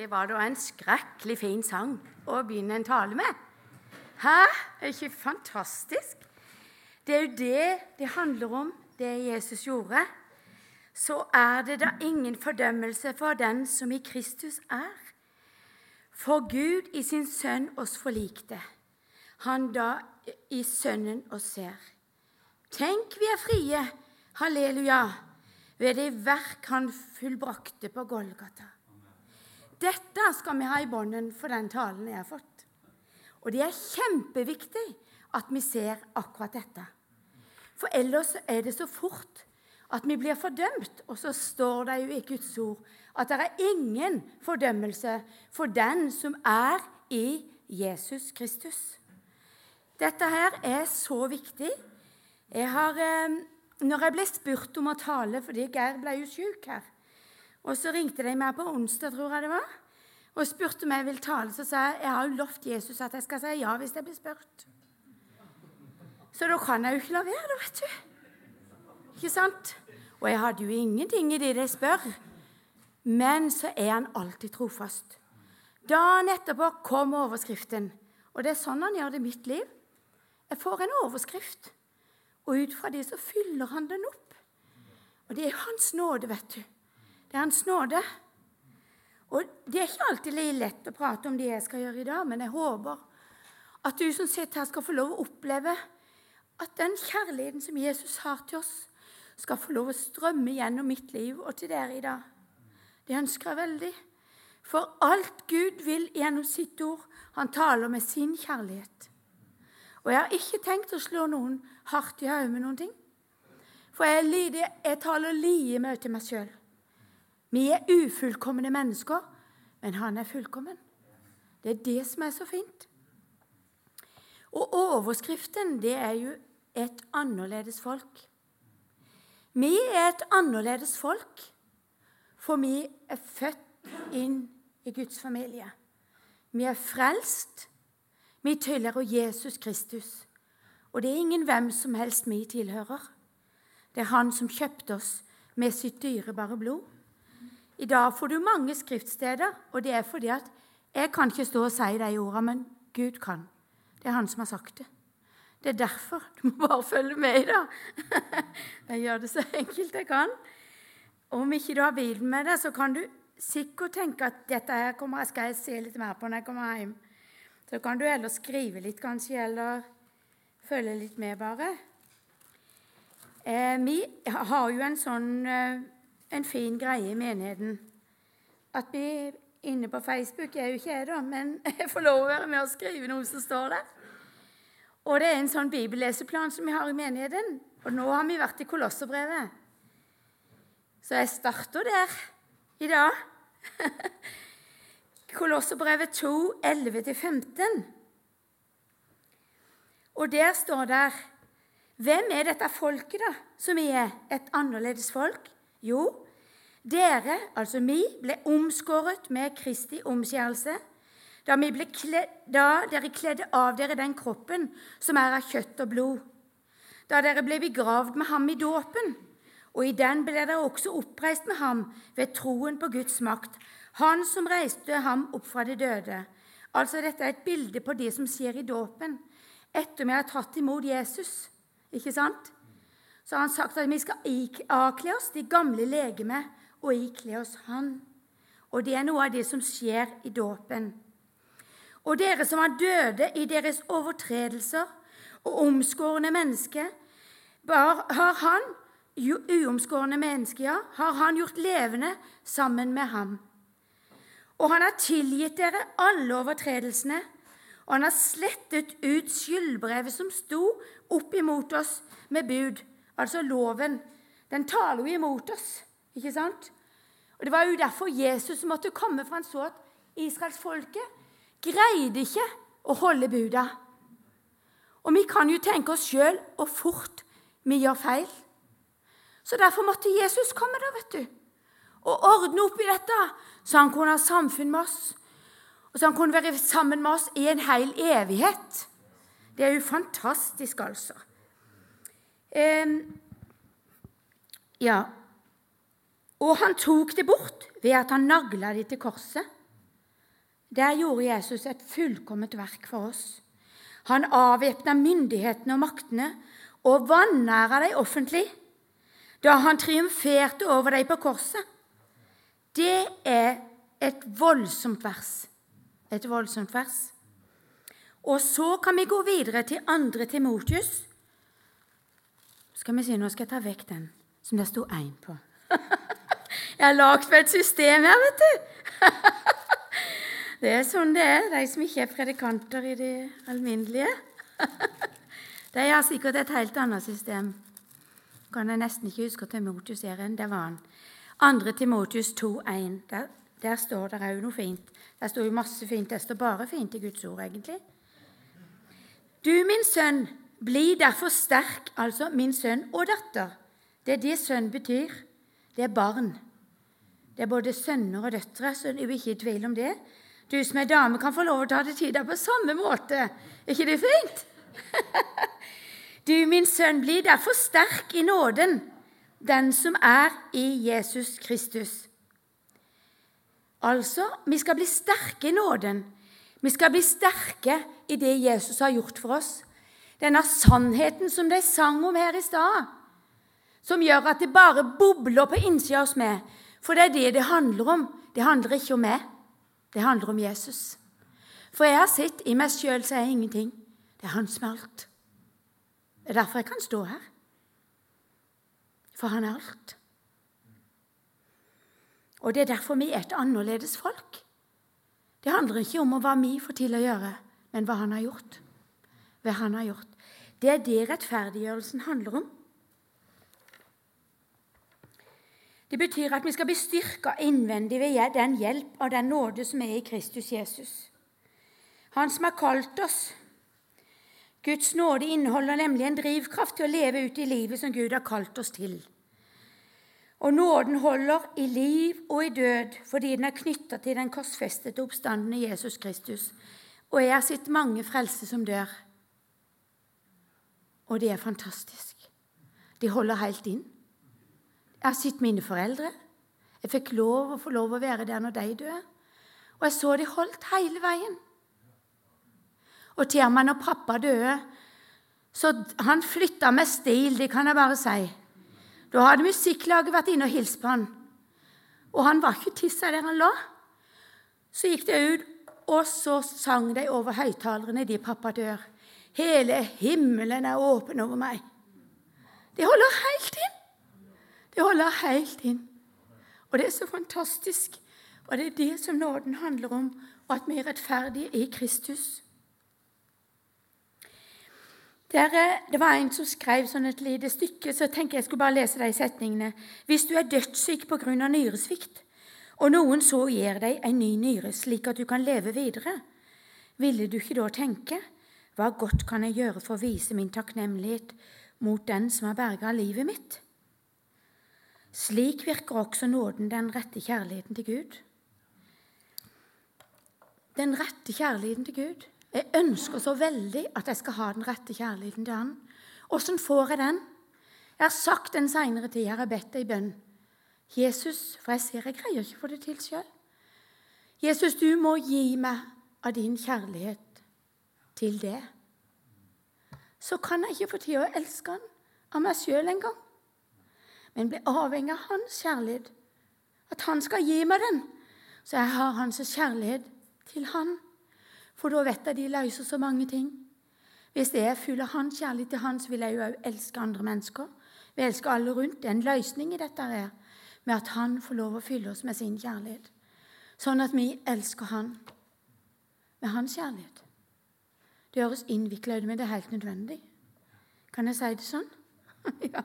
Det var da en skrekkelig fin sang å begynne en tale med. Hæ? Er ikke fantastisk? Det er jo det det handler om, det Jesus gjorde. Så er det da ingen fordømmelse for den som i Kristus er. For Gud i sin Sønn oss forlikte, han da i Sønnen oss ser. Tenk, vi er frie, halleluja, ved det verk han fullbrakte på Golgata. Dette skal vi ha i bånden for den talen jeg har fått. Og det er kjempeviktig at vi ser akkurat dette. For ellers er det så fort at vi blir fordømt. Og så står det jo i Guds ord at det er ingen fordømmelse for den som er i Jesus Kristus. Dette her er så viktig. Jeg har, eh, når jeg ble spurt om å tale, fordi Geir ble jo syk her og så ringte de meg på onsdag, tror jeg det var, og spurte om jeg ville tale. Så sa jeg jeg har jo lovt Jesus at jeg skal si ja hvis jeg blir spurt. Så da kan jeg jo ikke la være, da, vet du. Ikke sant? Og jeg hadde jo ingenting i det de spør. Men så er han alltid trofast. Dagen etterpå kom overskriften. Og det er sånn han gjør det i mitt liv. Jeg får en overskrift, og ut fra det så fyller han den opp. Og det er hans nåde, vet du. Det er Hans nåde. Og Det er ikke alltid lett å prate om det jeg skal gjøre i dag, men jeg håper at du som sitter her, skal få lov å oppleve at den kjærligheten som Jesus har til oss, skal få lov å strømme gjennom mitt liv og til dere i dag. Det ønsker jeg veldig. For alt Gud vil gjennom sitt ord, han taler med sin kjærlighet. Og jeg har ikke tenkt å slå noen hardt i hodet med noen ting. For jeg, lider, jeg taler like mye til meg sjøl. Vi er ufullkomne mennesker, men han er fullkommen. Det er det som er så fint. Og overskriften, det er jo 'et annerledes folk'. Vi er et annerledes folk, for vi er født inn i Guds familie. Vi er frelst. Vi tilhører Jesus Kristus. Og det er ingen hvem som helst vi tilhører. Det er Han som kjøpte oss med sitt dyrebare blod. I dag får du mange skriftsteder, og det er fordi at jeg kan ikke stå og si de ordene, men Gud kan. Det er Han som har sagt det. Det er derfor. Du må bare følge med i det. Jeg gjør det så enkelt jeg kan. Om ikke du har bilen med deg, så kan du sikkert tenke at dette her kommer, skal jeg se litt mer på når jeg kommer hjem. Så kan du heller skrive litt, kanskje, eller følge litt med, bare. Eh, vi har jo en sånn eh, en fin greie i menigheten. At vi inne på Facebook er jo ikke jeg, da, men jeg får lov å være med og skrive noe som står der. Og det er en sånn bibelleseplan som vi har i menigheten. Og nå har vi vært i Kolosserbrevet. Så jeg starter der i dag. Kolosserbrevet 2, 11-15. Og der står der Hvem er dette folket, da, som er? Et annerledes folk? Jo, dere, altså vi, ble omskåret med Kristi omskjærelse da, kled, da dere kledde av dere den kroppen som er av kjøtt og blod. Da dere ble begravd med ham i dåpen, og i den ble dere også oppreist med ham ved troen på Guds makt, han som reiste ham opp fra de døde. Altså, Dette er et bilde på det som skjer i dåpen etter vi har tatt imot Jesus. Ikke sant? Så har han sagt at vi skal akle oss de gamle legeme og ikle oss Han. Og det er noe av det som skjer i dåpen. Og dere som var døde i deres overtredelser og omskårne mennesker, har han, uomskårne mennesker, ja, har han gjort levende sammen med ham. Og han har tilgitt dere alle overtredelsene, og han har slettet ut skyldbrevet som sto opp imot oss med bud altså loven, den taler jo imot oss. Ikke sant? Og Det var jo derfor Jesus måtte komme, for han så at israelsfolket greide ikke å holde buda. Og vi kan jo tenke oss sjøl hvor fort vi gjør feil. Så derfor måtte Jesus komme, da, vet du, og ordne opp i dette, så han kunne ha samfunn med oss. Og så han kunne være sammen med oss i en hel evighet. Det er jo fantastisk, altså. Ja. Og han tok det bort ved at han nagla det til korset. Der gjorde Jesus et fullkomment verk for oss. Han avvæpna myndighetene og maktene og vanæra dem offentlig da han triumferte over dem på korset. Det er et voldsomt vers. Et voldsomt vers. Og så kan vi gå videre til 2. Timotius. Skal vi si, Nå skal jeg ta vekk den som det sto én på. Jeg har lagd meg et system her, vet du. Det er sånn det er, de som ikke er predikanter i det alminnelige. De har sikkert et helt annet system. Kan jeg nesten ikke huske Timotius er en. Det var han. 2. Timotius 2,1. Der, der står det òg noe fint. Der står jo masse fint. Det står bare fint i Guds ord, egentlig. Du, min sønn, bli derfor sterk, altså min sønn og datter. Det er det sønn betyr. Det er barn. Det er både sønner og døtre, så du er ikke i tvil om det. Du som er dame, kan få lov å ta det til deg på samme måte. Er ikke det fint? du, min sønn, bli derfor sterk i nåden, den som er i Jesus Kristus. Altså, vi skal bli sterke i nåden. Vi skal bli sterke i det Jesus har gjort for oss. Denne sannheten som de sang om her i stad, som gjør at det bare bobler på innsida hos meg. For det er det det handler om. Det handler ikke om meg. Det handler om Jesus. For jeg har sett i meg sjøl så er jeg ingenting. Det er han som er alt. Det er derfor jeg kan stå her. For han er alt. Og det er derfor vi er et annerledes folk. Det handler ikke om hva vi får til å gjøre, men hva han har gjort. Hva han har gjort. Det er det rettferdiggjørelsen handler om. Det betyr at vi skal bli styrka innvendig ved den hjelp av den nåde som er i Kristus Jesus. Han som har kalt oss. Guds nåde inneholder nemlig en drivkraft til å leve ut i livet som Gud har kalt oss til. Og nåden holder i liv og i død fordi den er knytta til den korsfestede oppstandende Jesus Kristus. Og jeg har sett mange frelse som dør. Og det er fantastisk. De holder helt inn. Jeg har sett mine foreldre. Jeg fikk lov å få lov å være der når de døde. Og jeg så de holdt hele veien. Og til og med når pappa døde Så han flytta med stil, det kan jeg bare si. Da hadde musikklaget vært inne og hilst på han. Og han var ikke tissa der han lå. Så gikk de ut, og så sang de over høyttalerne de pappa dør. Hele himmelen er åpen over meg. Det holder helt inn. Det holder helt inn. Og det er så fantastisk. Og det er det som nåden handler om, og at vi er rettferdige i Kristus. Der, det var en som skrev sånn et lite stykke, så jeg tenker jeg skulle bare lese de setningene. Hvis du er dødssyk pga. nyresvikt, og noen så gir deg en ny nyre slik at du kan leve videre, ville du ikke da tenke hva godt kan jeg gjøre for å vise min takknemlighet mot den som har berga livet mitt? Slik virker også nåden den rette kjærligheten til Gud. Den rette kjærligheten til Gud. Jeg ønsker så veldig at jeg skal ha den rette kjærligheten til Han. Åssen får jeg den? Jeg har sagt den seinere tid, jeg har bedt deg i bønn. Jesus, for jeg ser jeg greier ikke å få det til sjøl. Jesus, du må gi meg av din kjærlighet til det. Så kan jeg ikke få tid å elske Han av meg sjøl engang men blir avhengig av hans kjærlighet. At han skal gi meg den, så jeg har hans kjærlighet til han. For da vet jeg de løser så mange ting. Hvis jeg er full av hans kjærlighet til han, så vil jeg jo òg elske andre mennesker. Vi elsker alle rundt. Det er en løsning i dette her, med at han får lov å fylle oss med sin kjærlighet. Sånn at vi elsker han med hans kjærlighet. Det høres innvikla ut, men det er helt nødvendig. Kan jeg si det sånn? ja.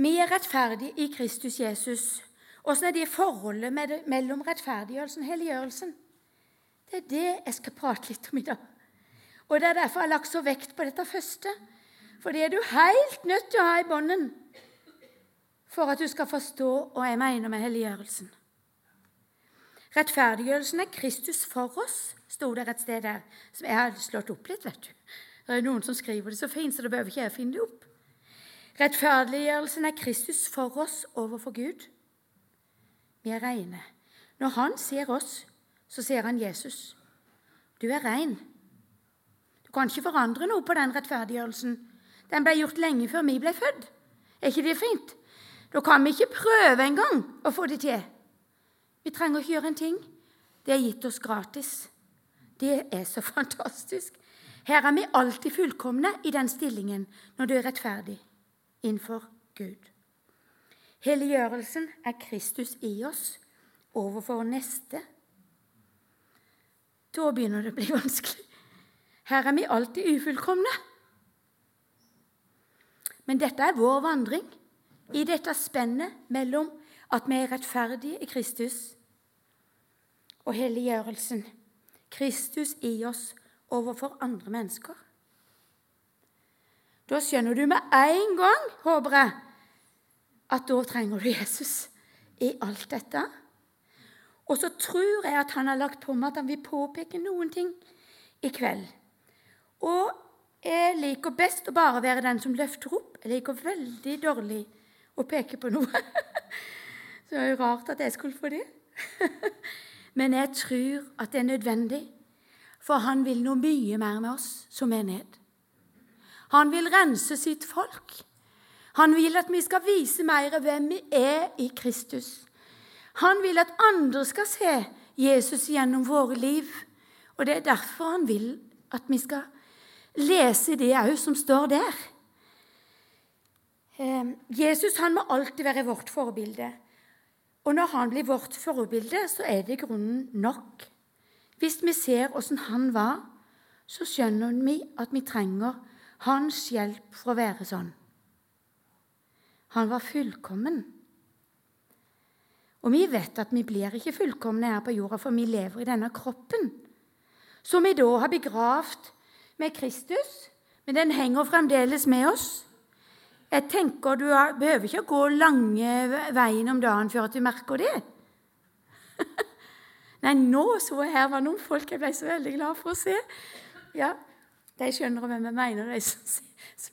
Vi er rettferdige i Kristus Jesus. Åssen er det forholdet mellom rettferdiggjørelsen og helliggjørelsen? Det er det jeg skal prate litt om i dag. Og Det er derfor jeg har lagt så vekt på dette første. For det er du helt nødt til å ha i bånden for at du skal forstå hva jeg mener med helliggjørelsen. Rettferdiggjørelsen er Kristus for oss, sto det et sted der. Som jeg har slått opp litt, vet du. Det er noen som skriver det så fint, så det behøver ikke jeg finne det opp. Rettferdiggjørelsen er Kristus for oss overfor Gud. Vi er reine. Når han ser oss, så ser han Jesus. Du er rein. Du kan ikke forandre noe på den rettferdiggjørelsen. Den ble gjort lenge før vi ble født. Er ikke det fint? Da kan vi ikke prøve engang å få det til. Vi trenger ikke gjøre en ting. Det er gitt oss gratis. Det er så fantastisk. Her er vi alltid fullkomne i den stillingen når du er rettferdig innenfor Gud. Helliggjørelsen er Kristus i oss overfor neste. Da begynner det å bli vanskelig. Her er vi alltid ufullkomne. Men dette er vår vandring i dette spennet mellom at vi er rettferdige i Kristus, og helliggjørelsen. Kristus i oss overfor andre mennesker. Da skjønner du med en gang, håper jeg, at da trenger du Jesus i alt dette. Og så tror jeg at han har lagt på meg at han vil påpeke noen ting i kveld. Og jeg liker best å bare være den som løfter opp. Jeg liker veldig dårlig å peke på noe. Så det er jo rart at jeg skulle få det. Men jeg tror at det er nødvendig, for han vil noe mye mer med oss som menighet. Han vil rense sitt folk. Han vil at vi skal vise mer hvem vi er i Kristus. Han vil at andre skal se Jesus gjennom våre liv. Og det er derfor han vil at vi skal lese det òg som står der. Eh, Jesus han må alltid være vårt forbilde. Og når han blir vårt forbilde, så er det i grunnen nok. Hvis vi ser åssen han var, så skjønner vi at vi trenger hans hjelp for å være sånn. Han var fullkommen. Og vi vet at vi blir ikke fullkomne her på jorda, for vi lever i denne kroppen, som vi da har begravd med Kristus, men den henger fremdeles med oss. Jeg tenker Du behøver ikke å gå lange veien om dagen før at du merker det. Nei, nå så jeg her var noen folk jeg ble så veldig glad for å se. Ja, De skjønner hvem jeg mener, de som,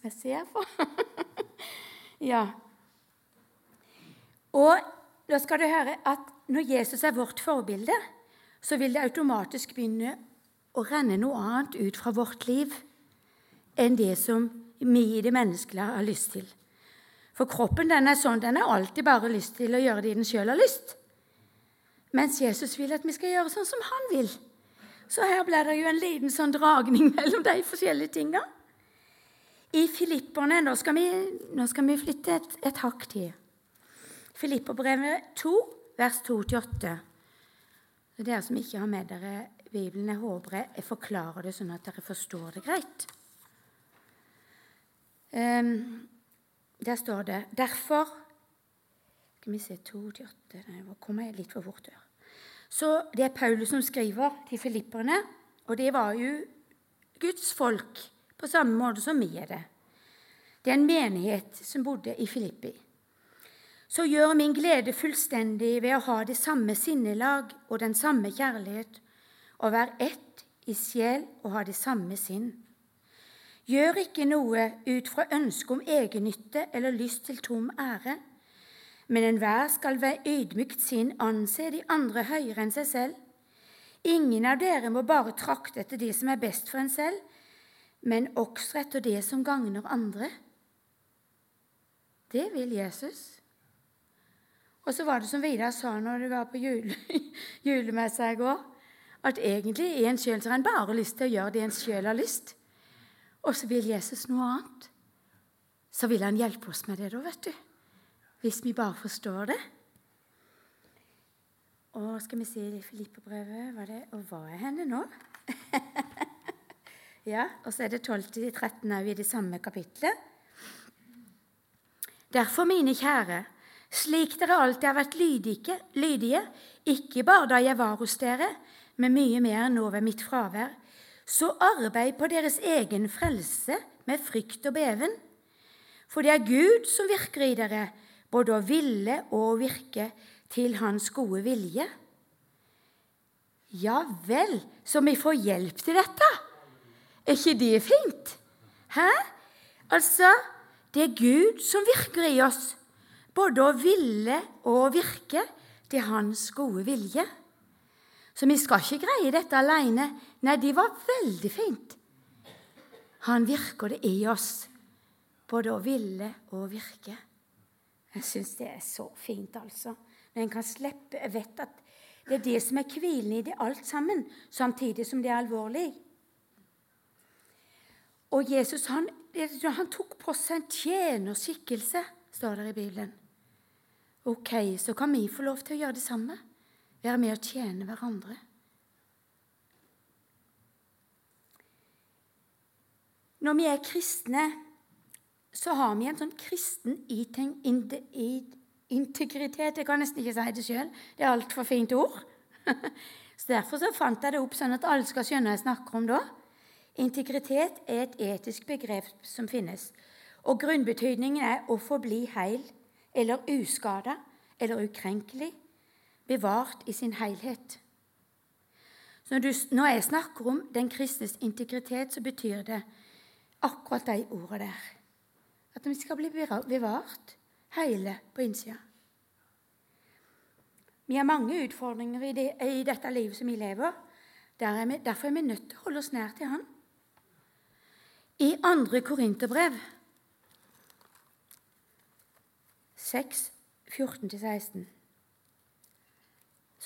jeg ser på. ja. Og da skal du høre at når Jesus er vårt forbilde, så vil det automatisk begynne å renne noe annet ut fra vårt liv enn det som vi i det menneskelige har lyst til. For kroppen den er sånn, den har alltid bare lyst til å gjøre det den sjøl har lyst. Mens Jesus vil at vi skal gjøre sånn som han vil. Så her blir det jo en liten sånn dragning mellom de forskjellige tinga. I Filipperne Nå skal vi, nå skal vi flytte et, et hakk til. Filipperbrevet 2, vers 2-8. Dere som ikke har med dere Bibelen. Jeg håper jeg forklarer det sånn at dere forstår det greit. Um, der står det Derfor Skal vi se 2-8 Nå kommer jeg litt for fort her. Så det er Paulus som skriver til filipperne, og det var jo Guds folk på samme måte som vi er det. Det er en menighet som bodde i Filippi. Så gjør min glede fullstendig ved å ha det samme sinnelag og den samme kjærlighet og være ett i sjel og ha det samme sinn. Gjør ikke noe ut fra ønske om egennytte eller lyst til tom ære, men enhver skal ved ydmykt sinn anse de andre høyere enn seg selv. Ingen av dere må bare trakte etter det som er best for en selv, men også etter det som gagner andre. Det vil Jesus. Og så var det som Vidar sa når det var på jule, julemessa i går at egentlig i en sjøl har en bare lyst til å gjøre det en sjøl har lyst. Og så vil Jesus noe annet. Så vil han hjelpe oss med det, da, vet du. Hvis vi bare forstår det. Og skal vi se i Filippebrevet var det, Og hva er henne nå? ja, og så er det 12-13 òg i det samme kapitlet. Derfor, mine kjære, slik dere alltid har vært lydige, lydige, ikke bare da jeg var hos dere, men mye mer nå ved mitt fravær, så arbeid på deres egen frelse med frykt og beven. For det er Gud som virker i dere, både å ville og å virke til Hans gode vilje. Ja vel, så vi får hjelp til dette. Er ikke det fint? Hæ? Altså, det er Gud som virker i oss, både å ville og å virke til hans gode vilje. Så vi skal ikke greie dette alene. Nei, det var veldig fint. Han virker det i oss, både å ville og virke. Jeg syns det er så fint, altså. Når en kan slippe Jeg vet at det er det som er hvilen i det alt sammen, samtidig som det er alvorlig. Og Jesus han, han tok på seg en tjenerskikkelse, står det i Bibelen. Ok, så kan vi få lov til å gjøre det samme. Være med å tjene hverandre. Når vi er kristne, så har vi en sånn kristen integritet. Jeg kan nesten ikke si det sjøl. Det er altfor fint ord. Så Derfor så fant jeg det opp sånn at alle skal skjønne hva jeg snakker om da. Integritet er et etisk begrep som finnes. Og grunnbetydningen er å forbli heil eller uskada eller ukrenkelig, bevart i sin helhet. Så når, jeg snakker om den kristnes integritet, så betyr det akkurat de ordene der. At vi skal bli bevart hele på innsida. Vi har mange utfordringer i, det, i dette livet som vi lever. Der er vi, derfor er vi nødt til å holde oss nær til Han. I andre Korinterbrev 6, 14-16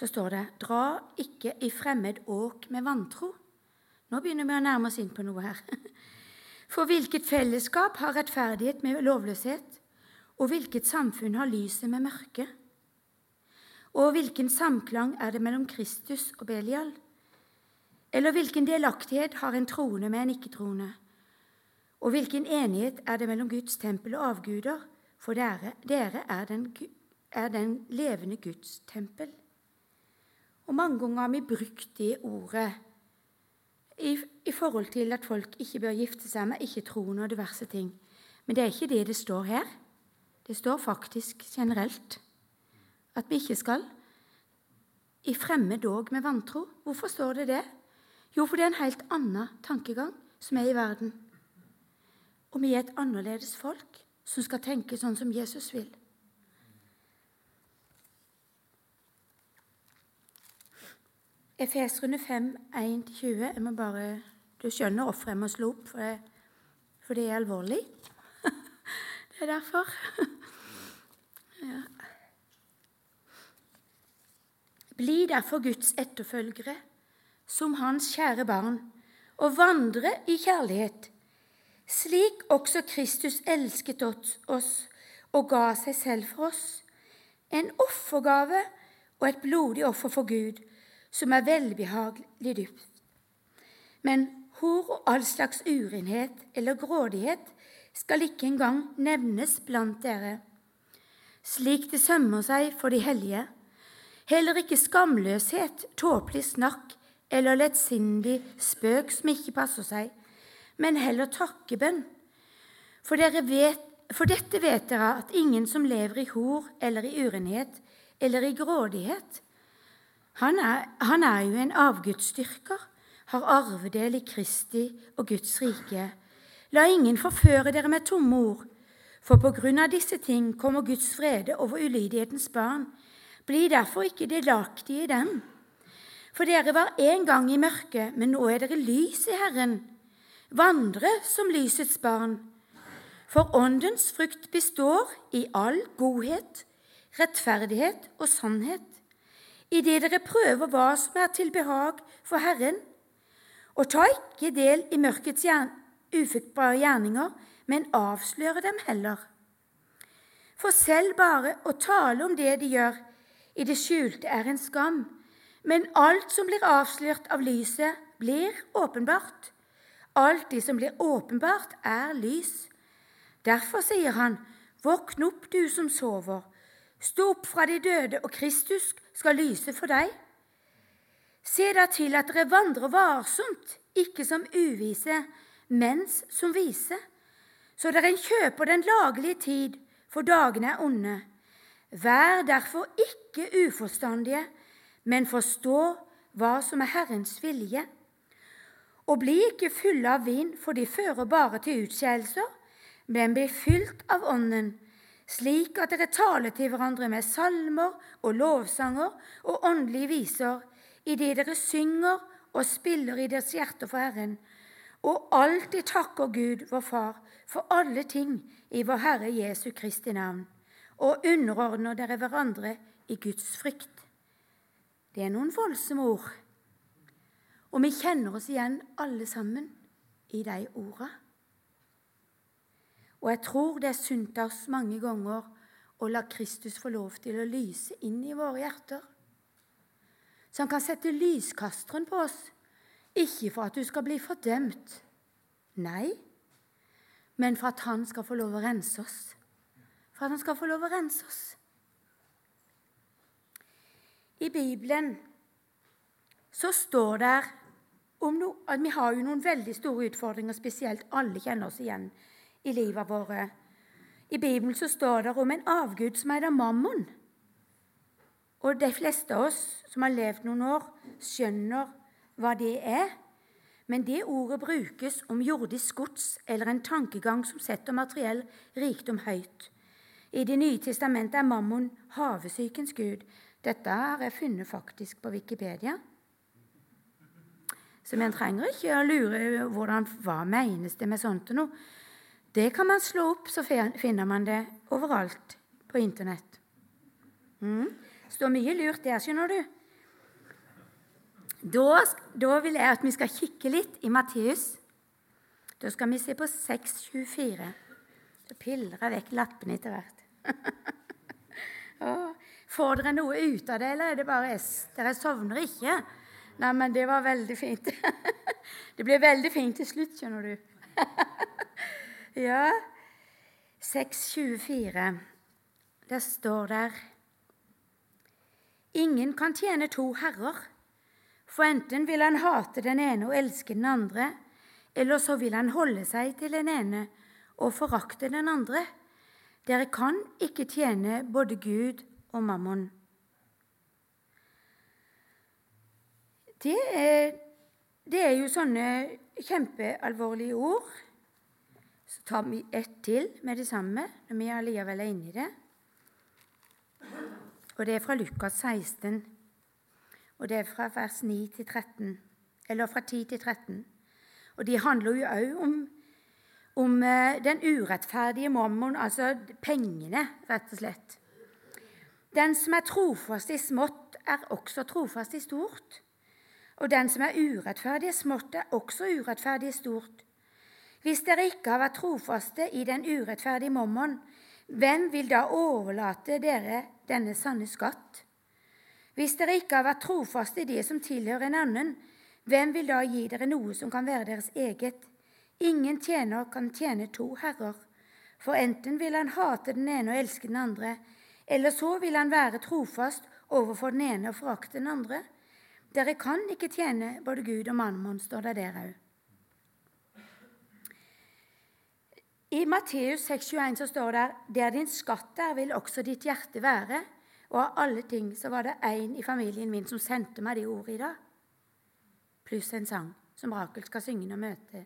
så står det Dra ikke i fremmed åk med vantro. Nå begynner vi å nærme oss inn på noe her. For hvilket fellesskap har rettferdighet med lovløshet? Og hvilket samfunn har lyset med mørket? Og hvilken samklang er det mellom Kristus og Belial? Eller hvilken delaktighet har en troende med en ikke-troende? Og hvilken enighet er det mellom Guds tempel og avguder? For dere, dere er, den, er den levende Guds tempel. Og mange ganger har vi brukt det ordet i, i, forhold til at folk ikke bør gifte seg med ikke-troende og diverse ting. Men det er ikke det det står her. Det står faktisk generelt at vi ikke skal i fremmed dog med vantro. Hvorfor står det det? Jo, for det er en helt annen tankegang som er i verden. Og vi er et annerledes folk som skal tenke sånn som Jesus vil. Efesrunde 5, 1-20. Jeg må bare Du skjønner hvorfor jeg må slå opp, for det, for det er alvorlig. det er derfor. ja. Bli derfor Guds etterfølgere, som Hans kjære barn, og vandre i kjærlighet slik også Kristus elsket oss og ga seg selv for oss, en offergave og et blodig offer for Gud, som er velbehagelig dypt. Men hor og all slags urenhet eller grådighet skal ikke engang nevnes blant dere, slik det sømmer seg for de hellige. Heller ikke skamløshet, tåpelig snakk eller lettsindig spøk som ikke passer seg men heller takkebønn. For, vet, for dette vet dere at ingen som lever i hor eller i urenhet eller i grådighet han er, han er jo en avgudsdyrker, har arvedel i Kristi og Guds rike. La ingen forføre dere med tomme ord, for på grunn av disse ting kommer Guds frede over ulydighetens barn. Bli derfor ikke delaktige i dem. For dere var en gang i mørket, men nå er dere lys i Herren vandre som lysets barn. For åndens frukt består i all godhet, rettferdighet og sannhet, idet dere prøver hva som er til behag for Herren. Og ta ikke del i mørkets ufuktbare gjerninger, men avsløre dem heller. For selv bare å tale om det de gjør i det skjulte, er en skam, men alt som blir avslørt av lyset, blir åpenbart. Alt det som blir åpenbart, er lys. Derfor sier han, våkn opp, du som sover. Stå opp fra de døde, og Kristus skal lyse for deg. Se da til at dere vandrer varsomt, ikke som uvise, mens som vise, så dere kjøper den laglige tid, for dagene er onde. Vær derfor ikke uforstandige, men forstå hva som er Herrens vilje. Og bli ikke fulle av vin, for de fører bare til utskeielser, men bli fylt av Ånden, slik at dere taler til hverandre med salmer og lovsanger og åndelige viser, idet dere synger og spiller i deres hjerter for Herren, og alltid takker Gud, vår Far, for alle ting i vår Herre Jesu Kristi navn, og underordner dere hverandre i Guds frykt. Det er noen voldsomme ord, og vi kjenner oss igjen alle sammen i de ordene. Og jeg tror det er sunt av oss mange ganger å la Kristus få lov til å lyse inn i våre hjerter. Så han kan sette lyskasteren på oss, ikke for at du skal bli fordømt, nei, men for at han skal få lov å rense oss. For at han skal få lov å rense oss. I Bibelen så står det om no, at vi har jo noen veldig store utfordringer, spesielt alle kjenner oss igjen i livet våre. I Bibelen så står det om en avgud som heter Mammon. Og de fleste av oss som har levd noen år, skjønner hva det er. Men det ordet brukes om jordisk gods eller en tankegang som setter materiell rikdom høyt. I Det nye testamentet er Mammon havesykens gud. Dette har jeg funnet faktisk på Wikipedia. Så vi trenger ikke å lure hvordan, hva menes det med sånt noe. Det kan man slå opp, så finner man det overalt på Internett. Mm. står mye lurt der, skjønner du. Da, da, vil jeg at vi skal kikke litt i Matteus. Da skal vi se på 6.24. Så piller jeg vekk lappene etter hvert. Får dere noe ut av det, eller er det bare S? Dere sovner ikke? Nei, men det var veldig fint. det blir veldig fint til slutt, skjønner du. Ja, 6.24. Der står der Ingen kan tjene to herrer, for enten vil han hate den ene og elske den andre, eller så vil han holde seg til den ene og forakte den andre. Dere kan ikke tjene både Gud og mammon. Det er, det er jo sånne kjempealvorlige ord. Så tar vi ett til med det samme når vi allikevel er inne i det. Og det er fra Lukas 16, og det er fra vers 9 til 13. Eller fra 10 til 13. Og de handler jo òg om, om eh, den urettferdige mammon, altså pengene, rett og slett. Den som er trofast i smått, er også trofast i stort. Og den som er urettferdig i smått, er også urettferdig i stort. Hvis dere ikke har vært trofaste i den urettferdige mammon, hvem vil da overlate dere denne sanne skatt? Hvis dere ikke har vært trofaste i det som tilhører en annen, hvem vil da gi dere noe som kan være deres eget? Ingen tjener kan tjene to herrer, for enten vil han hate den ene og elske den andre, eller så vil han være trofast overfor den ene og forakte den andre. Dere kan ikke tjene både Gud og mammon, står det der òg. I Matteus 6,21 så står det der din skatt er, vil også ditt hjerte være. Og av alle ting så var det én i familien min som sendte meg de ordet i dag. Pluss en sang som Rakel skal synge når, møte,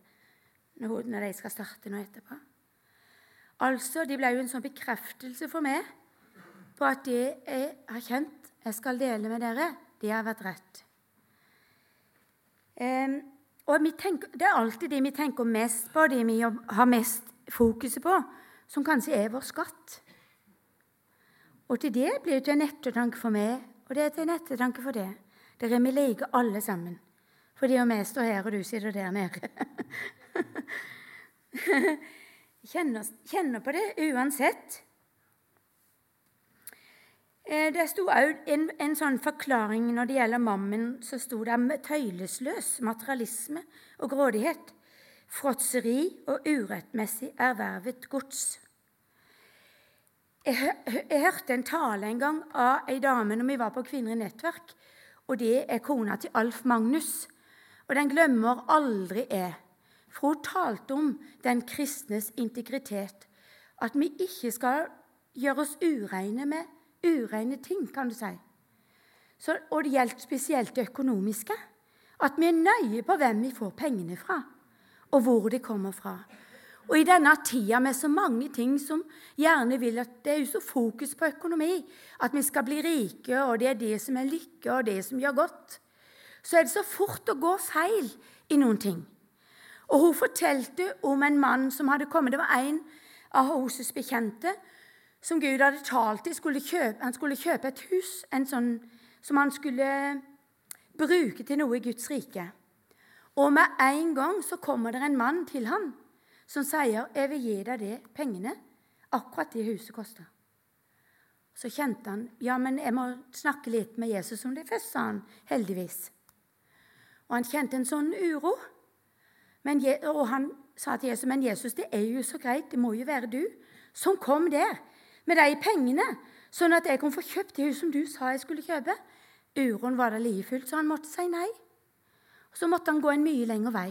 når de skal starte nå etterpå. Altså, De ble jo en sånn bekreftelse for meg på at det jeg har kjent jeg skal dele med dere, det har vært rett. Um, og tenker, Det er alltid de vi tenker mest på, de vi har mest fokuset på, som kanskje er vår skatt. Og til det blir det til en ettertanke for meg, og det er til en ettertanke for det. Der er vi like alle sammen. Fordi om jeg står her, og du sitter der nede. kjenner, kjenner på det uansett. Eh, det sto òg en, en, sånn forklaring når det gjelder mammen. Så sto det tøylesløs materialisme og grådighet fråtseri og urettmessig ervervet gods. Jeg, jeg, hørte en tale en gang av ei dame når vi var på Kvinner i nettverk. og Det er kona til Alf Magnus. Og den glemmer aldri jeg. For hun talte om den kristnes integritet. At vi ikke skal gjøre oss ureine med ureine ting, kan du si. Så, og det gjelder spesielt det økonomiske. At vi er nøye på hvem vi får pengene fra og hvor de kommer fra. Og i denne tida med så mange ting som gjerne vil at det er jo så fokus på økonomi, at vi skal bli rike, og det er det som er lykke, og det som gjør godt, så er det så fort å gå feil i noen ting. Og hun fortalte om en mann som hadde kommet. Det var en av hennes bekjente som Gud hadde talt til. Han skulle kjøpe et hus sånn, som han skulle bruke til noe i Guds rike. Og med en gang så kommer det en mann til ham som sier, 'Jeg vil gi deg det pengene akkurat det huset koster.' Så kjente han ja, men jeg må snakke litt med Jesus om det først, sa han heldigvis. Og han kjente en sånn uro. Men, og han sa til Jesus, 'Men Jesus, det er jo så greit, det må jo være du som kom der med de pengene, sånn at jeg kunne få kjøpt det som du sa jeg skulle kjøpe.' Uroen var da like fullt, så han måtte si nei. Så måtte han gå en mye lengre vei.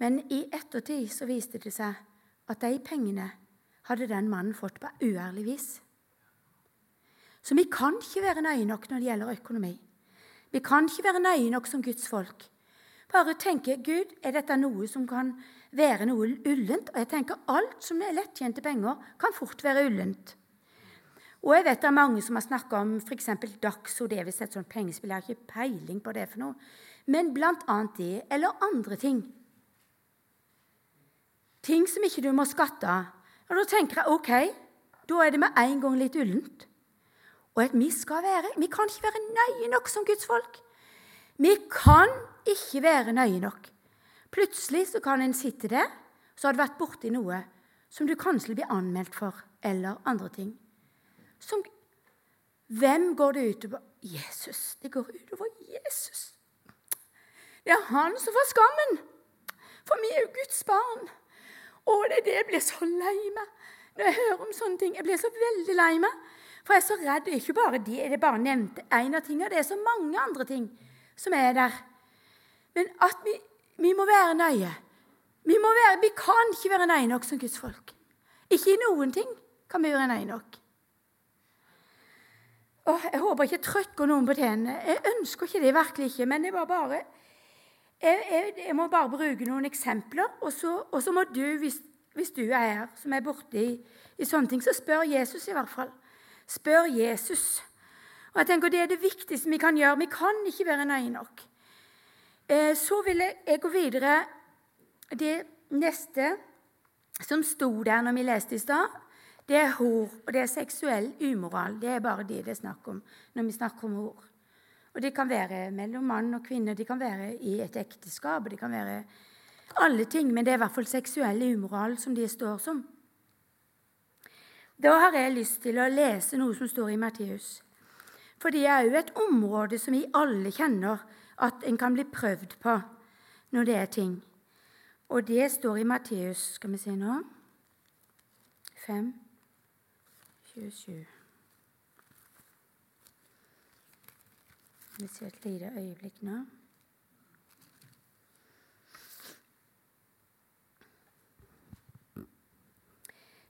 Men i ettertid så viste det seg at de pengene hadde den mannen fått på uærlig vis. Så vi kan ikke være nøye nok når det gjelder økonomi. Vi kan ikke være nøye nok som Guds folk. Bare tenke Gud, er dette noe som kan være noe ullent? Og jeg tenker alt som er lettjente penger, kan fort være ullent. Og jeg vet det er mange som har snakka om f.eks. Daxo. Det er visst et sånt pengespill. Jeg har ikke peiling på det for noe. Men annet det, eller andre ting. Ting som ikke du må skatte av. Og da tenker jeg OK, da er det med en gang litt ullent. Og at vi skal være Vi kan ikke være nøye nok som Guds folk. Vi kan ikke være nøye nok. Plutselig så kan en sitte der, så har du vært borti noe som du kanskje blir anmeldt for, eller andre ting. Som, hvem går det utover? Jesus. Det går utover Jesus. Det er han som får skammen. For vi er jo Guds barn. Og det er det jeg blir så lei meg når jeg hører om sånne ting. Jeg blir så veldig lei meg. For jeg er så redd. Det er Ikke bare det, det bare nevnte én av tingene. Det er så mange andre ting som er der. Men at vi, vi må være nøye. Vi, må være, vi kan ikke være nøye nok som Guds folk. Ikke i noen ting kan vi være nøye nok. Og jeg håper ikke jeg trykker noen på tennene. Jeg ønsker ikke det, virkelig ikke. Men jeg, bare jeg, jeg, jeg, må bare bruke noen eksempler, og så, og så må du, hvis, hvis, du er her som er borte i sånne ting, så spør Jesus i hvert fall. Spør Jesus. Og jeg tenker Det er det viktigste vi kan gjøre. Vi kan ikke være nøye nok. Eh, så vil jeg gå videre. Det neste som sto der når vi leste i stad, det er hor, og det er seksuell umoral. Det er bare det det er snakk om når vi snakker om hor. Og det kan være mellom mann og kvinne, det kan være i et ekteskap, det kan være alle ting, men det er i hvert fall seksuell umoral som de står som. Da har jeg lyst til å lese noe som står i Matteus. For det er jo et område som vi alle kjenner at en kan bli prøvd på når det er ting. Og det står i Matteus Skal vi se nå 5, 27. Vi ser et lite øyeblikk nå.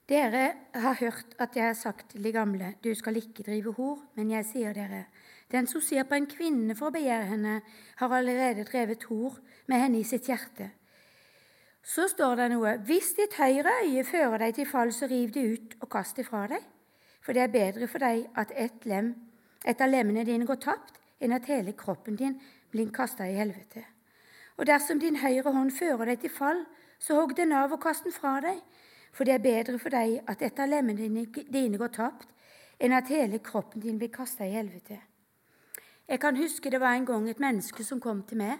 Dere har hørt at jeg har sagt til de gamle, du skal ikke drive hor, men jeg sier dere, den som ser på en kvinne for å begjære henne, har allerede drevet hor med henne i sitt hjerte. Så står det noe, hvis ditt høyre øye fører deg til fall, så riv det ut og kast det fra deg. For det er bedre for deg at et, lem, et av lemmene dine går tapt, enn at hele kroppen din blir kasta i helvete. Og dersom din høyre hånd fører deg til fall, så hogg den av og kast den fra deg, for det er bedre for deg at et av lemmene dine går tapt, enn at hele kroppen din blir kasta i helvete. Jeg kan huske det var en gang et menneske som kom til meg,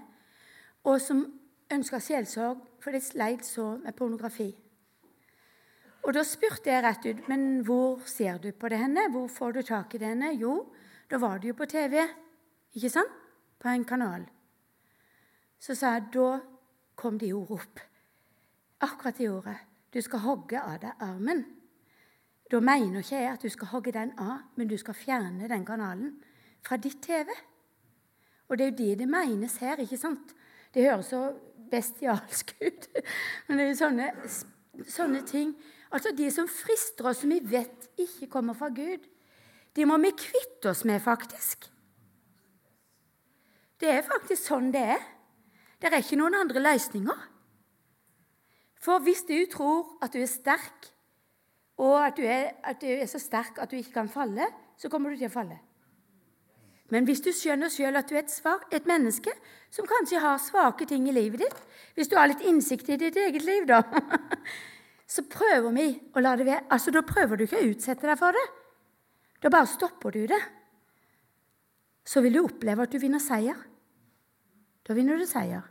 og som ønska sjelsorg, for det sleit så med pornografi. Og Da spurte jeg rett ut men hvor ser du på det henne? Hvor får du tak i det henne? Jo, da var det jo på TV. Ikke sant? På en kanal. Så sa jeg da kom de ordet opp. Akkurat de ordet. Du skal hogge av deg armen. Da mener ikke jeg at du skal hogge den av, men du skal fjerne den kanalen fra ditt TV. Og det er jo det det menes her, ikke sant? Det høres så bestialsk ut. Men det er jo sånne, sånne ting Altså De som frister oss, som vi vet ikke kommer fra Gud, de må vi kvitte oss med, faktisk. Det er faktisk sånn det er. Det er ikke noen andre løsninger. For hvis du tror at du er sterk, og at du er, at du er så sterk at du ikke kan falle, så kommer du til å falle. Men hvis du skjønner sjøl at du er et, svak, et, menneske som kanskje har svake ting i livet ditt Hvis du har litt innsikt i ditt eget liv, da, så prøver vi å la det være. Altså, Da prøver du ikke å utsette deg for det. Da bare stopper du det. Så vil du oppleve at du vinner seier. Da vinner du seier.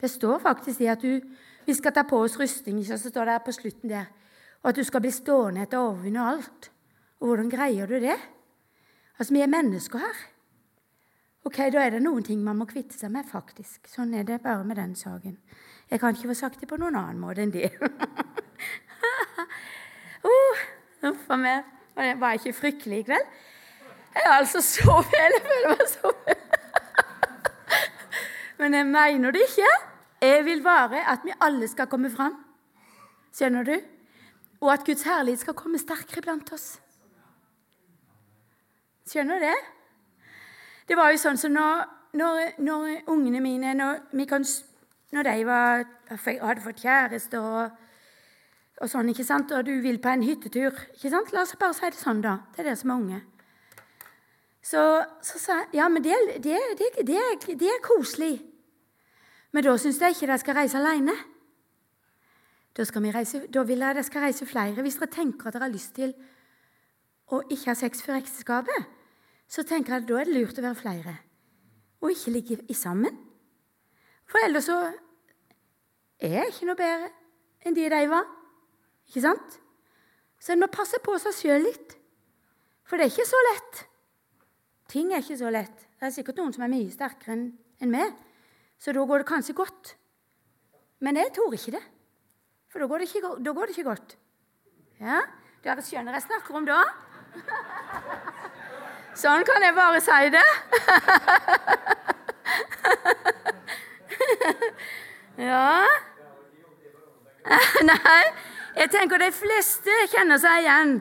Det står faktisk i at du, vi skal ta på oss rustning, så står det på slutten der, og at du skal bli stående etter å overvinne alt. Og hvordan greier du det? Altså, vi er mennesker her. Ok, Da er det noen ting man må kvitte seg med, faktisk. Sånn er det bare med den saken. Jeg kan ikke få sagt det på noen annen måte enn det. uh, Uff a meg. Var jeg ikke fryktelig i kveld? Jeg har altså føler meg så Men jeg mener det ikke. Jeg vil bare at vi alle skal komme fram. Skjønner du? Og at Guds herlighet skal komme sterkere blant oss. Skjønner du det? Det var jo sånn som når, når, når ungene mine når, vi kan, når de var, hadde fått kjæreste og, og, sånn, ikke sant? og du vil på en hyttetur ikke sant? La oss bare si det sånn, da. Det er dere som er unge. Så, så sa jeg ja, men det, det, det, det er koselig. Men da syns jeg ikke dere skal reise alene. Da, reise, da, vil jeg dere skal reise flere. Hvis dere tenker at dere har lyst til å ikke ha sex før ekteskapet, så tenker jeg at da er det lurt å være flere og ikke ligge sammen. For ellers så er ikke noe bedre enn de de var. Ikke sant? Så en må passe på seg sjøl litt. For det er ikke så lett. Ting er ikke så lett. Det er sikkert noen som er mye sterkere enn meg. Så da går det kanskje godt. Men jeg tror ikke det. For da går det ikke, går det ikke godt. Ja? Dere skjønner jeg snakker om da? Sånn kan jeg bare si det. ja Nei, jeg tenker de fleste kjenner seg igjen.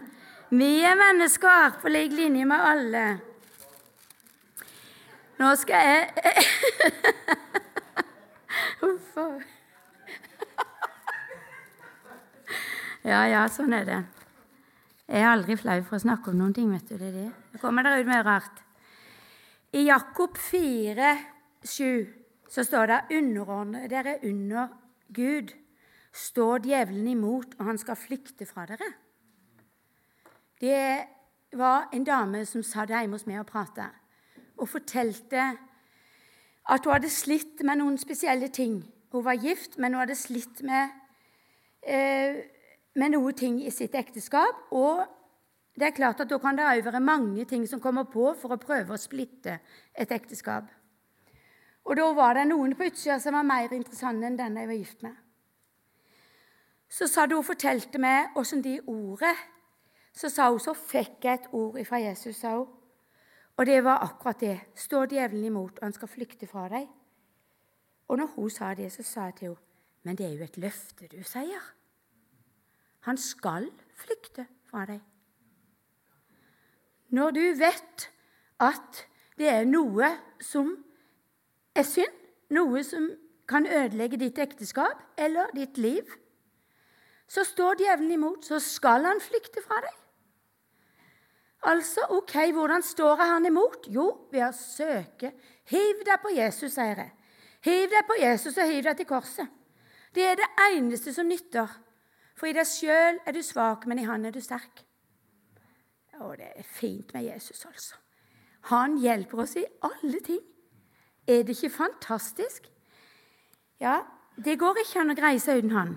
Vi er mennesker på lik linje med alle. Nå skal jeg Ja, ja, sånn er det. Jeg er aldri flau for å snakke om noen ting. vet du, det er det. Det kommer der ut med rart. I Jakob 4, 7 så står det underordne dere under Gud. Står djevelen imot, og han skal flykte fra dere. Det var en dame som satt hjemme hos meg og prata, og fortalte at hun hadde slitt med noen spesielle ting. Hun var gift, men hun hadde slitt med, eh, med noe ting i sitt ekteskap. Og det er klart at da kan det òg være mange ting som kommer på for å prøve å splitte et ekteskap. Og da var det noen på utsida som var mer interessante enn den jeg var gift med. Så sa hun og fortalte meg åssen de ordet Så sa hun så fikk jeg et ord fra Jesus, sa hun. Og det var akkurat det. Står djevelen imot, og han skal flykte fra deg? Og når hun sa det, så sa jeg til henne, men det er jo et løfte du sier. Han skal flykte fra deg. Når du vet at det er noe som er synd, noe som kan ødelegge ditt ekteskap eller ditt liv, så står djevelen imot, så skal han flykte fra deg. Altså, ok, hvordan står jeg han imot? Jo, ved å søke. Hiv deg på Jesus, sier jeg. Hiv deg på Jesus og hiv deg til korset. Det er det eneste som nytter. For i deg sjøl er du svak, men i Han er du sterk. Og det er fint med Jesus, altså. Han hjelper oss i alle ting. Er det ikke fantastisk? Ja, det går ikke an å greie seg uten Han.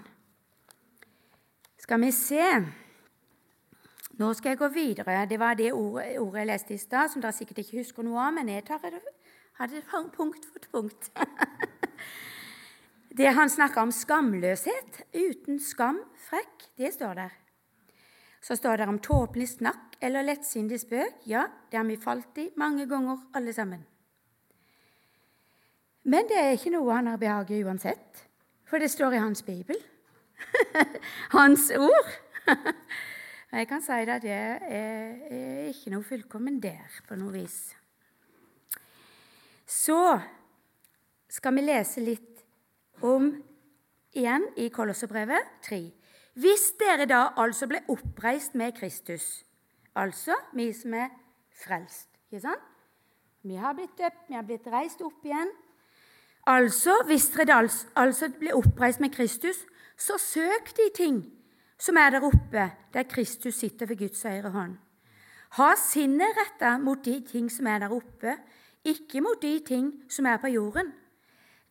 Skal vi se nå skal jeg gå videre. Det var det ordet, jeg leste i stad, som dere sikkert ikke husker noe av, men jeg tar det, hadde det punkt for punkt. det han snakker om skamløshet, uten skam, frekk, det står der. Så står det om tåpelig snakk eller lettsindig spøk. Ja, det har vi falt i mange ganger, alle sammen. Men det er ikke noe han har behag i uansett, for det står i hans bibel. hans ord. Og jeg kan si at det er ikke noe fullkommen der på noe vis. Så skal vi lese litt om igjen i Kolosserbrevet 3. Hvis dere da altså ble oppreist med Kristus, altså vi som er frelst ikke sant? Vi har blitt døpt, vi har blitt reist opp igjen. Altså, hvis dere altså blir oppreist med Kristus, så søk de ting som er der oppe, der Kristus sitter ved Guds høyre hånd. Ha sinnet retta mot de ting som er der oppe, ikke mot de ting som er på jorden.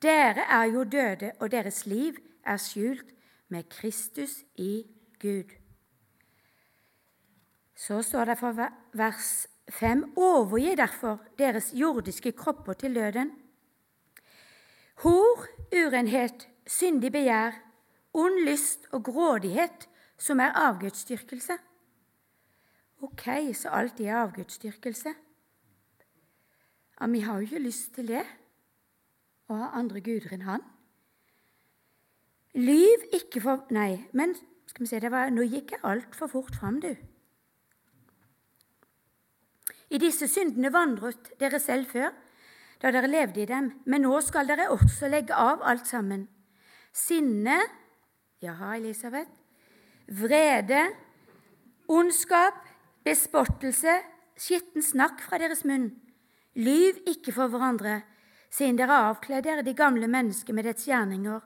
Dere er jo døde, og deres liv er skjult med Kristus i Gud. Så står det for vers 5.: Overgi derfor deres jordiske kropper til døden. Hor, urenhet, syndig begjær, ond lyst og grådighet som er avgudsdyrkelse. Ok, så alt det er avgudsdyrkelse. Ja, vi har jo ikke lyst til det, å ha andre guder enn Han. Lyv ikke for Nei, men skal vi se, det var, nå gikk jeg altfor fort fram, du. I disse syndene vandret dere selv før, da dere levde i dem, men nå skal dere også legge av alt sammen. Sinne Jaha, Elisabeth vrede, ondskap, bespottelse, skitten snakk fra deres munn. Lyv ikke for hverandre, siden dere har avkledd dere de gamle mennesker med dets gjerninger,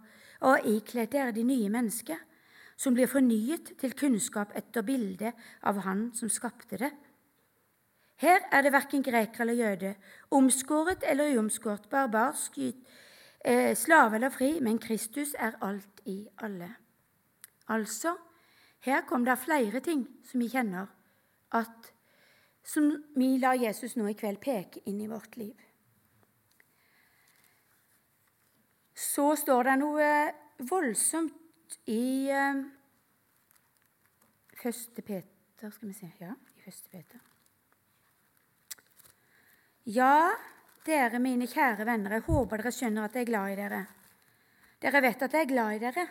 og ikledd dere de nye mennesker, som blir fornyet til kunnskap etter bildet av Han som skapte det. Her er det verken greker eller jøde, omskåret eller uomskåret, barbarsk, eh, slave eller fri, men Kristus er alt i alle. Altså, her kom det flere ting som vi kjenner at som vi lar Jesus nå i kveld peke inn i vårt liv. Så står det noe voldsomt i uh, Første Peter Skal vi se Ja, i Første Peter. Ja, dere mine kjære venner, jeg håper dere skjønner at jeg er glad i dere. Dere vet at jeg er glad i dere.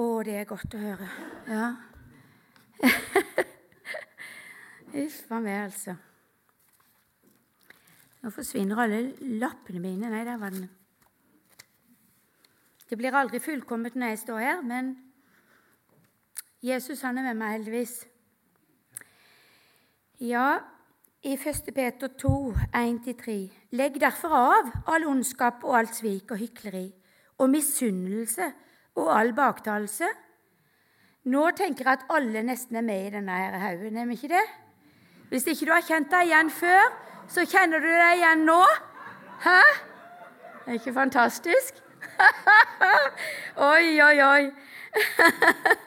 Å, det er godt å høre. Ja. Uff a meg, altså. Nå forsvinner alle lappene mine. Nei, der var den. Det blir aldri fullkomment når jeg står her, men Jesus han er med meg, heldigvis. Ja, i 1. Peter 2, 1-3.: Legg derfor av all ondskap og alt svik og hykleri og misunnelse og all baktalelse. Nå tenker jeg at alle nesten er med i denne her haugen, er vi ikke det? Hvis ikke du har kjent deg igjen før, så kjenner du deg igjen nå. Hæ? Det er ikke fantastisk? oi, oi, oi.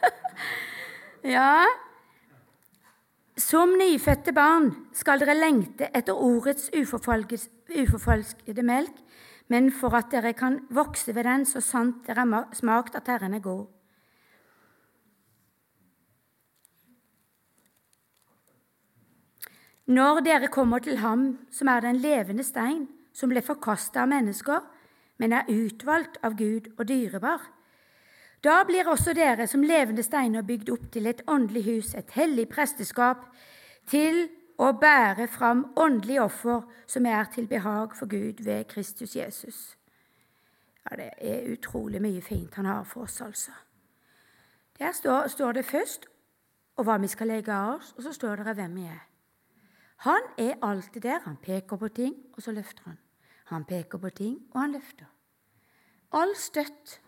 ja Som nyfødte barn skal dere lengte etter ordets uforfalskede melk, men for at dere kan vokse ved den så sant dere har smakt at Herren er god. Når dere kommer til Ham, som er den levende stein, som ble forkasta av mennesker, men er utvalgt av Gud og dyrebar, da blir også dere som levende steiner bygd opp til et åndelig hus, et hellig presteskap, til å bære fram åndelige offer som er til behag for Gud ved Kristus Jesus. Ja, Det er utrolig mye fint han har for oss, altså. Der står, står det først og hva vi skal legge av oss, og så står det hvem vi er. Han er alltid der. Han peker på ting, og så løfter han. Han peker på ting, og han løfter. All støtt,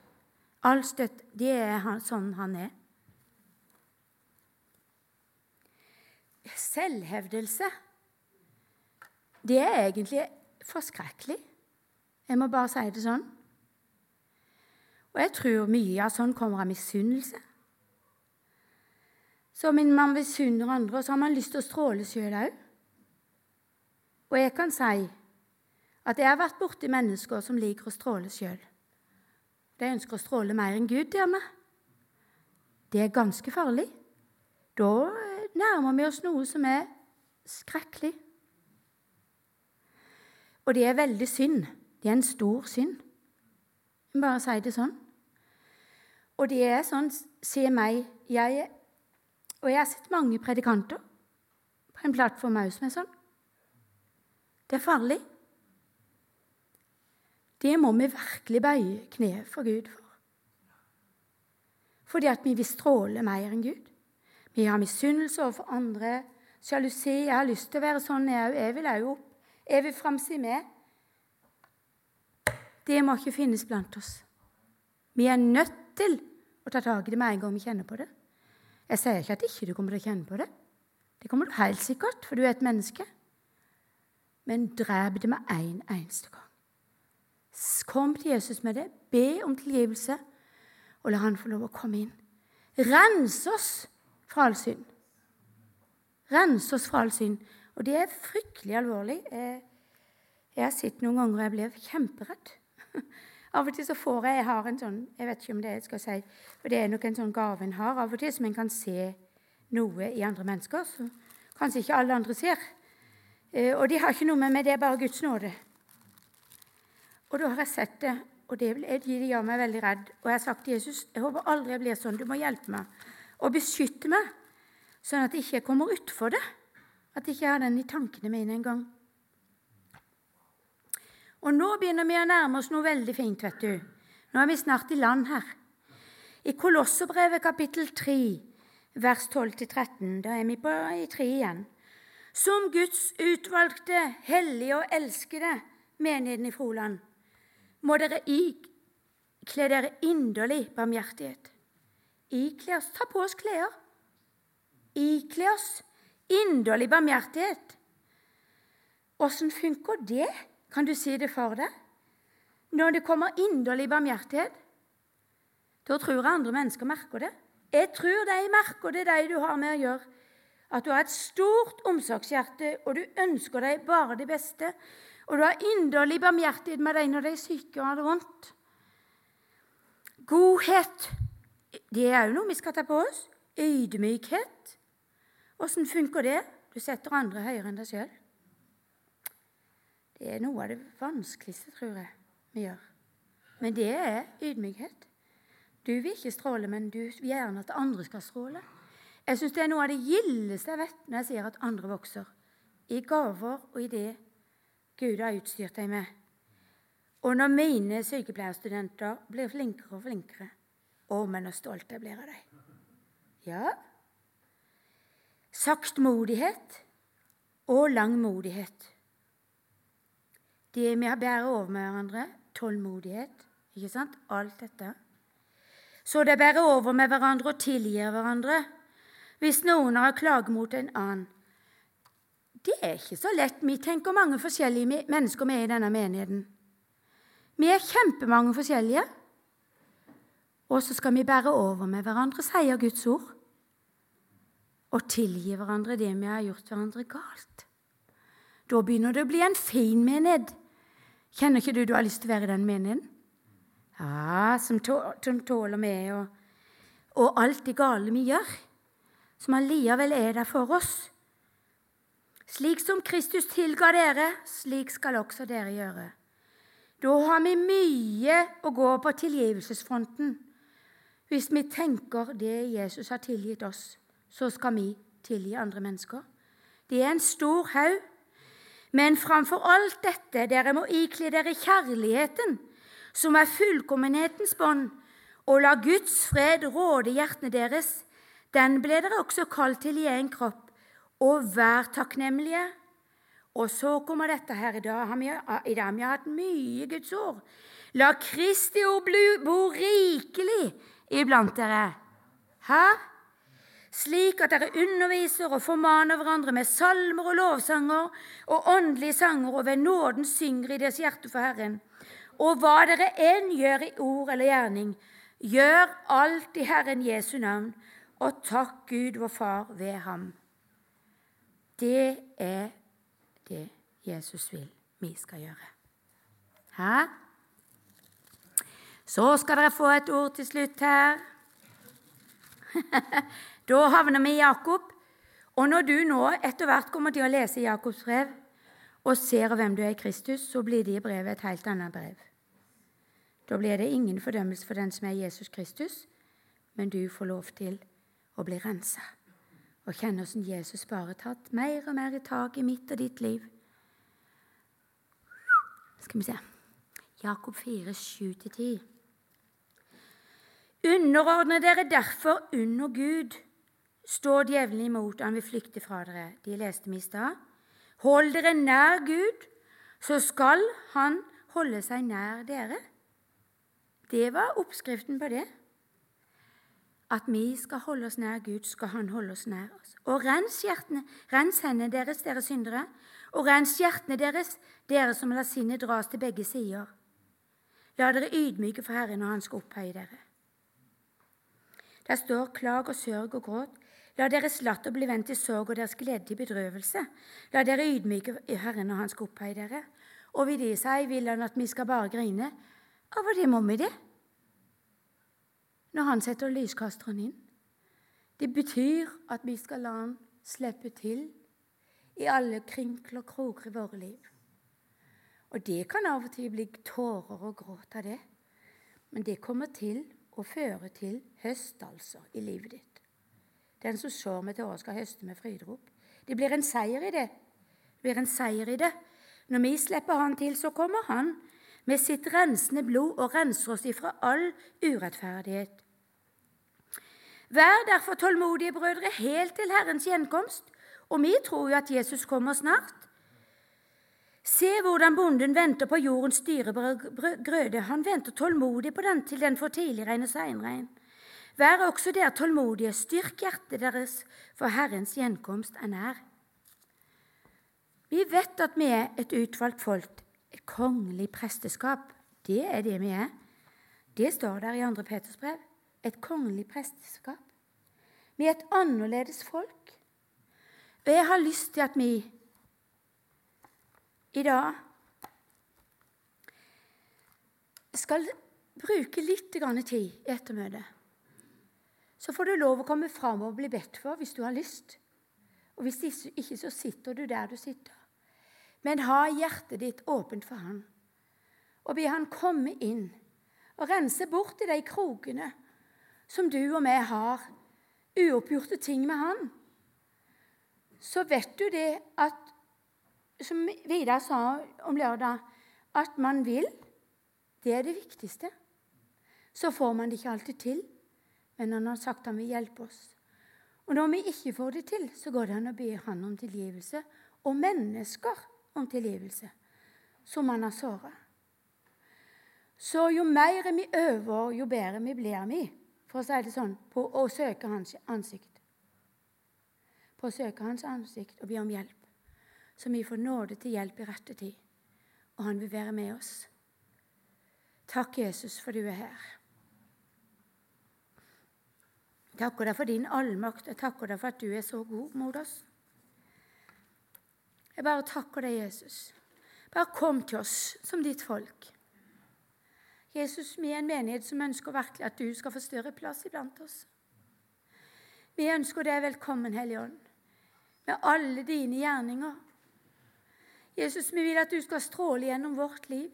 all støtt, det er han, sånn han er. selvhevdelse, det er egentlig forskrekkelig. Jeg må bare si det sånn. Og jeg tror mye av sånn kommer av misunnelse. Så man misunner andre, og så har man lyst til å stråle sjøl òg. Og jeg kan si at jeg har vært borti mennesker som liker å stråle sjøl. De ønsker å stråle mer enn Gud gjør meg. Det er ganske farlig. Da nærmer vi oss noe som er skrekkelig. Og det er veldig synd. Det er en stor synd. Jeg må bare si det sånn. Og det er sånn Se meg. Jeg, er og jeg har sett mange predikanter på en plattform òg som er sånn. Det er farlig. Det må vi virkelig bøye kneet for Gud for. fordi at vi vil stråle mer enn Gud. Vi har misunnelse overfor andre, sjalusi. Jeg har lyst til å være sånn, jeg òg. Jeg vil òg opp. Jeg vil framsi med. Det må ikke finnes blant oss. Vi er nødt til å ta tak i det med en gang vi kjenner på det. Jeg sier ikke at ikke du kommer til å kjenne på det. Det kommer du helt sikkert, for du er et menneske. Men drep det med en eneste gang. Kom til Jesus med det, be om tilgivelse, og la han få lov å komme inn. Rens oss fra all synd. Rens oss fra all synd. Og det er fryktelig alvorlig. Jeg har sett noen ganger og jeg blir kjemperedd. Av og til så får jeg Jeg har en sånn Jeg vet ikke om det jeg skal si, for det er nok en sånn gave en har. Av og til som en kan se noe i andre mennesker som kanskje ikke alle andre ser. Eh, og de har ikke noe med meg, det er bare Guds nåde. Og da har jeg sett det, og det, gjør meg veldig redd. Og jeg har sagt til Jesus jeg håper aldri jeg blir sånn. Du må hjelpe meg og beskytte meg, sånn at jeg ikke kommer utfor det. At jeg ikke har den i tankene mine engang. Og nå begynner vi å nærme oss noe veldig fint, vet du. Nå er vi snart i land her. I Kolosserbrevet kapittel 3, vers 12-13, da er vi på i 3 igjen. Som Guds utvalgte, hellige og elskede menigheten i Froland må dere ikle dere inderlig barmhjertighet. Ikle oss Ta på oss klær. Ikle oss inderlig barmhjertighet. Åssen funker det? Kan du si det for deg? Når det kommer inderlig barmhjertighet, da tror jeg andre mennesker merker det. Jeg tror de merker det, de du har med å gjøre. At du har et stort omsorgshjerte, og du ønsker deg bare det beste. Og du har inderlig barmhjertighet med deg når de er syke og har det vondt. Godhet, det er òg noe vi skal ta på oss. Ydmykhet. Åssen funker det? Du setter andre høyere enn deg sjøl. Det er noe av det vanskeligste, tror jeg, vi gjør. Men det er ydmykhet. Du vil ikke stråle, men du vil gjerne at andre skal stråle. Jeg syns det er noe av det gildeste jeg vet når jeg sier at andre vokser. I gaver og i det Gud har utstyrt deg med. Og når mine sykepleierstudenter blir flinkere og flinkere Å, men så stolt jeg blir av dem. Ja. Saktmodighet og langmodighet. Det vi har bærer over med hverandre. Tålmodighet. Ikke sant? Alt dette. Så det bærer over med hverandre og tilgir hverandre hvis noen har klage mot en annen. Det er ikke så lett. Vi tenker mange forskjellige mennesker med i denne menigheten. Vi er kjempemange forskjellige. Og så skal vi bære over med hverandre, sier Guds ord. Og tilgi hverandre det vi har gjort hverandre galt. Da begynner det å bli en fin menighet. Kjenner ikke du du har lyst til å være i den menigheten? Ja, som, tåler meg og, og alt det gale vi gjør. Som allikevel er der for oss. Slik som Kristus tilga dere, slik skal også dere gjøre. Da har vi mye å gå på tilgivelsesfronten. Hvis vi tenker det Jesus har tilgitt oss, så skal vi tilgi andre mennesker. Det er en stor haug. Men framfor alt dette, dere må ikle dere kjærligheten, som er fullkommenhetens bånd, og la Guds fred råde hjertene deres. Den ble dere også kalt til i en kropp og vær takknemlige. Og så kommer dette her i dag. Vi, I dag har vi hatt mye Guds ord. La Kristi ord bo rikelig iblant dere. Hæ? Slik at dere underviser og formaner hverandre med salmer og lovsanger og åndelige sanger, og ved nåden synger i deres hjerte for Herren. Og hva dere enn gjør i ord eller gjerning, gjør alt i Herren Jesu navn, og takk Gud vår Far ved ham. Det er det Jesus vil vi skal gjøre. Hæ? Så skal dere få et ord til slutt her. da havner vi i Jakob. Og når du nå etter hvert kommer til å lese Jakobs brev og ser hvem du er i Kristus, så blir det i brevet et helt annet brev. Da blir det ingen fordømmelse for den som er Jesus Kristus, men du får lov til å bli rensa og kjenne hvordan Jesus bare tatt mer og mer i tak i mitt og ditt liv. Skal vi se Jakob 4, 7-10. Underordne dere derfor under Gud. Stå djevelen imot, han vil flykte fra dere. De leste vi i stad. Hold dere nær Gud, så skal han holde seg nær dere. Det var oppskriften på det. At vi skal holde oss nær Gud, skal Han holde oss nær oss. Og rens hjertene, rens hendene deres, dere syndere, og rens hjertene deres, dere som lar sinnet dras til begge sider. La dere ydmyke for Herren når Han skal opphøye dere. Der står klag og sørg og gråt. La deres latter bli vendt til sorg og deres glede til bedrøvelse. La dere ydmyke Herren når Han skal opphøye dere. Og vil de seg, vil Han at vi skal bare grine. Og det må vi det. Når Han setter lyskasteren inn. Det betyr at vi skal la Han slippe til i alle krinkler og kroker i våre liv. Og det kan av og til bli tårer og gråt av det. Men det kommer til å føre til høst, altså, i livet ditt. Den som sår med året skal høste med fryderop. Det blir en seier i det. Det blir en seier i det. Når vi slipper Han til, så kommer Han med sitt rensende blod og renser oss ifra all urettferdighet. Vær derfor tålmodige, brødre, helt til Herrens gjenkomst. Og vi tror jo at Jesus kommer snart. Se hvordan bonden venter på jordens dyrebare grøde. Han venter tålmodig på den til den får tidligregn og seinregn. Vær også der tålmodige, styrk hjertet deres, for Herrens gjenkomst er nær. Vi vet at vi er et utvalgt folk, et kongelig presteskap. Det er det vi er. Det står der i 2. Peters brev. Et kongelig presteskap. Vi er et annerledes folk. Og jeg har lyst til at vi i dag skal bruke litt tid i ettermøtet. Så får du lov å komme fram og bli bedt for hvis du har lyst. Og hvis ikke, så sitter du der du sitter. Men ha hjertet ditt åpent for Han, og be Han komme inn og rense bort i de krokene som du og vi har, uoppgjorte ting med Han. Så vet du det at som Vidar sa om lørdag, at man vil, det er det viktigste. Så får man det ikke alltid til, men han har sagt han vil hjelpe oss. Og når vi ikke får det til, så går det an å be Han om tilgivelse, og mennesker om tilgivelse, som han har såra. Så jo mer vi øver, jo bedre vi blir vi, for å si det sånn, på å søke hans ansikt. På å søke hans ansikt og be om hjelp så vi får nåde til hjelp i rette tid. Og han vil være med oss. Takk, Jesus, for du er her. Takker deg for din allmakt, og takker deg for at du er så god mot oss. Jeg bare takker deg, Jesus. Bare kom til oss som ditt folk. Jesus, vi er en menighet som ønsker virkelig at du skal få større plass iblant oss. Vi ønsker deg velkommen, Hellige Ånd, med alle dine gjerninger Jesus, vi vil at du skal stråle gjennom vårt liv.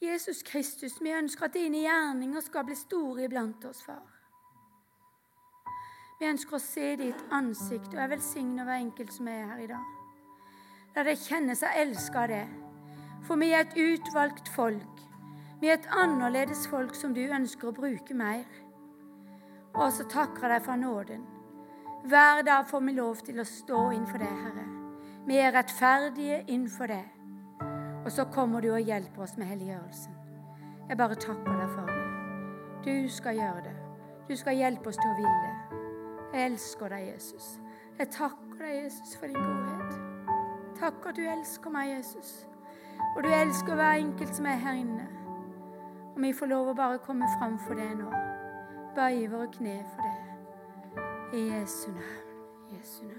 Jesus Kristus, vi ønsker at dine gjerninger skal bli store iblant oss, far. Vi ønsker å se ditt ansikt, og jeg velsigner hver enkelt som er her i dag. La deg kjenne seg elska av det, for vi er et utvalgt folk. Vi er et annerledes folk som du ønsker å bruke mer. Og så takker jeg deg for nåden. Hver dag får vi lov til å stå innenfor det, Herre. Vi er rettferdige innenfor det. Og så kommer du og hjelper oss med helliggjørelsen. Jeg bare takker deg for det. Du skal gjøre det. Du skal hjelpe oss til å ville. Jeg elsker deg, Jesus. Jeg takker deg, Jesus, for din godhet. Takk at du elsker meg, Jesus. Og du elsker hver enkelt som er her inne. Og vi får lov å bare komme fram for det nå. Bøye våre kne for det. I Jesu navn. Jesu navn.